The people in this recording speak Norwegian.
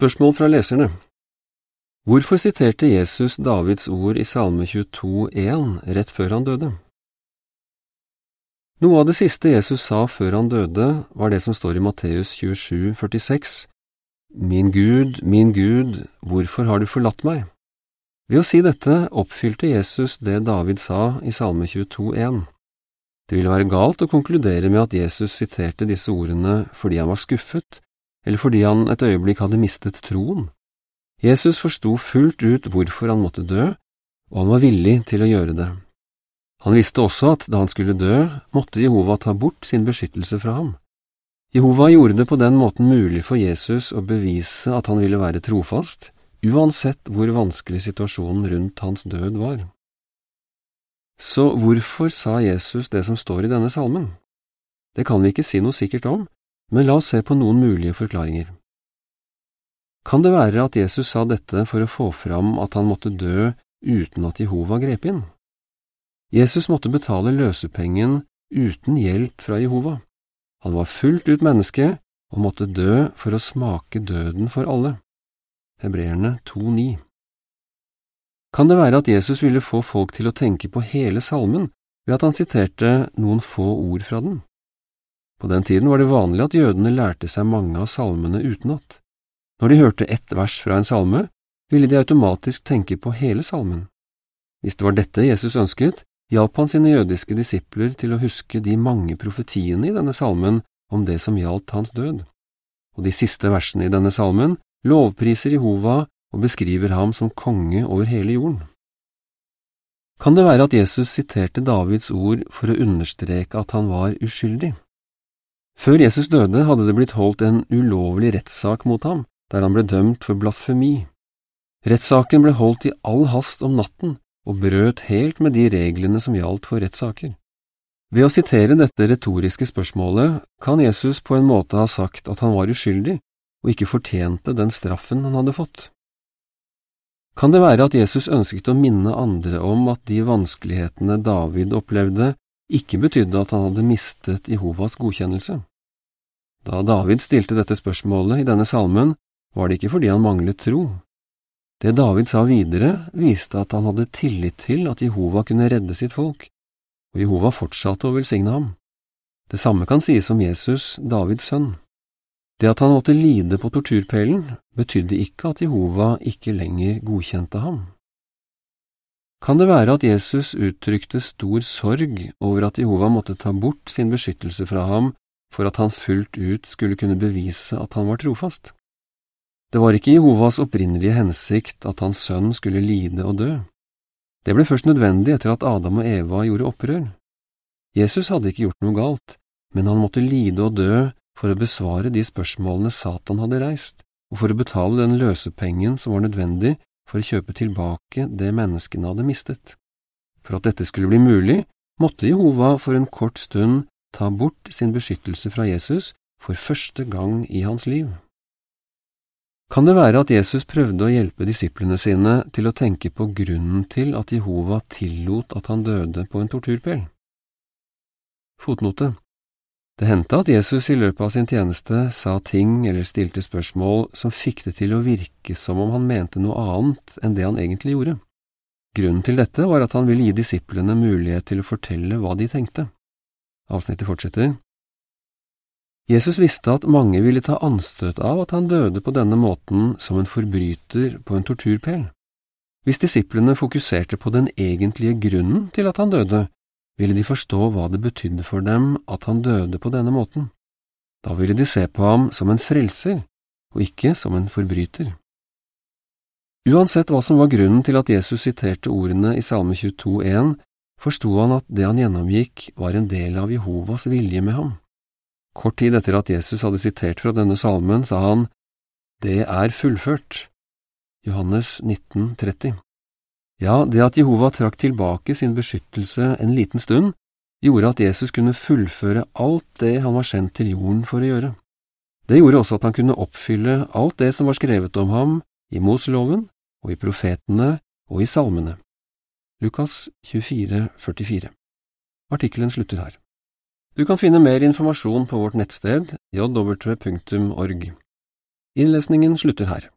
Spørsmål fra leserne Hvorfor siterte Jesus Davids ord i Salme 22,1 rett før han døde? Noe av det siste Jesus sa før han døde, var det som står i Matteus 27, 46, Min Gud, min Gud, hvorfor har du forlatt meg? Ved å si dette oppfylte Jesus det David sa i Salme 22,1. Det ville være galt å konkludere med at Jesus siterte disse ordene fordi han var skuffet, eller fordi han et øyeblikk hadde mistet troen. Jesus forsto fullt ut hvorfor han måtte dø, og han var villig til å gjøre det. Han visste også at da han skulle dø, måtte Jehova ta bort sin beskyttelse fra ham. Jehova gjorde det på den måten mulig for Jesus å bevise at han ville være trofast, uansett hvor vanskelig situasjonen rundt hans død var. Så hvorfor sa Jesus det som står i denne salmen? Det kan vi ikke si noe sikkert om, men la oss se på noen mulige forklaringer. Kan det være at Jesus sa dette for å få fram at han måtte dø uten at Jehova grep inn? Jesus måtte betale løsepengen uten hjelp fra Jehova. Han var fullt ut menneske og måtte dø for å smake døden for alle. Hebreerne 2,9 Kan det være at Jesus ville få folk til å tenke på hele salmen ved at han siterte noen få ord fra den? På den tiden var det vanlig at jødene lærte seg mange av salmene utenat. Når de hørte ett vers fra en salme, ville de automatisk tenke på hele salmen. Hvis det var dette Jesus ønsket, hjalp han sine jødiske disipler til å huske de mange profetiene i denne salmen om det som gjaldt hans død. Og de siste versene i denne salmen lovpriser Jehova og beskriver ham som konge over hele jorden. Kan det være at Jesus siterte Davids ord for å understreke at han var uskyldig? Før Jesus døde hadde det blitt holdt en ulovlig rettssak mot ham, der han ble dømt for blasfemi. Rettssaken ble holdt i all hast om natten, og brøt helt med de reglene som gjaldt for rettssaker. Ved å sitere dette retoriske spørsmålet kan Jesus på en måte ha sagt at han var uskyldig og ikke fortjente den straffen han hadde fått. Kan det være at Jesus ønsket å minne andre om at de vanskelighetene David opplevde, ikke betydde at han hadde mistet Jehovas godkjennelse? Da David stilte dette spørsmålet i denne salmen, var det ikke fordi han manglet tro, det David sa videre, viste at han hadde tillit til at Jehova kunne redde sitt folk, og Jehova fortsatte å velsigne ham. Det samme kan sies om Jesus, Davids sønn. Det at han måtte lide på torturpælen, betydde ikke at Jehova ikke lenger godkjente ham. Kan det være at Jesus uttrykte stor sorg over at Jehova måtte ta bort sin beskyttelse fra ham for at han fullt ut skulle kunne bevise at han var trofast? Det var ikke Jehovas opprinnelige hensikt at hans sønn skulle lide og dø. Det ble først nødvendig etter at Adam og Eva gjorde opprør. Jesus hadde ikke gjort noe galt, men han måtte lide og dø for å besvare de spørsmålene Satan hadde reist, og for å betale den løsepengen som var nødvendig for å kjøpe tilbake det menneskene hadde mistet. For at dette skulle bli mulig, måtte Jehova for en kort stund ta bort sin beskyttelse fra Jesus for første gang i hans liv. Kan det være at Jesus prøvde å hjelpe disiplene sine til å tenke på grunnen til at Jehova tillot at han døde på en torturpæl? Fotnote Det hendte at Jesus i løpet av sin tjeneste sa ting eller stilte spørsmål som fikk det til å virke som om han mente noe annet enn det han egentlig gjorde. Grunnen til dette var at han ville gi disiplene mulighet til å fortelle hva de tenkte. Avsnittet fortsetter. Jesus visste at mange ville ta anstøt av at han døde på denne måten som en forbryter på en torturpel. Hvis disiplene fokuserte på den egentlige grunnen til at han døde, ville de forstå hva det betydde for dem at han døde på denne måten. Da ville de se på ham som en frelser, og ikke som en forbryter. Uansett hva som var grunnen til at Jesus siterte ordene i Salme 22,1, forsto han at det han gjennomgikk, var en del av Jehovas vilje med ham. Kort tid etter at Jesus hadde sitert fra denne salmen, sa han, Det er fullført. Johannes 19, 30. Ja, det at Jehova trakk tilbake sin beskyttelse en liten stund, gjorde at Jesus kunne fullføre alt det han var sendt til jorden for å gjøre. Det gjorde også at han kunne oppfylle alt det som var skrevet om ham i Moseloven og i profetene og i salmene. Lukas 24, 44 Artikkelen slutter her. Du kan finne mer informasjon på vårt nettsted jw.org. Innlesningen slutter her.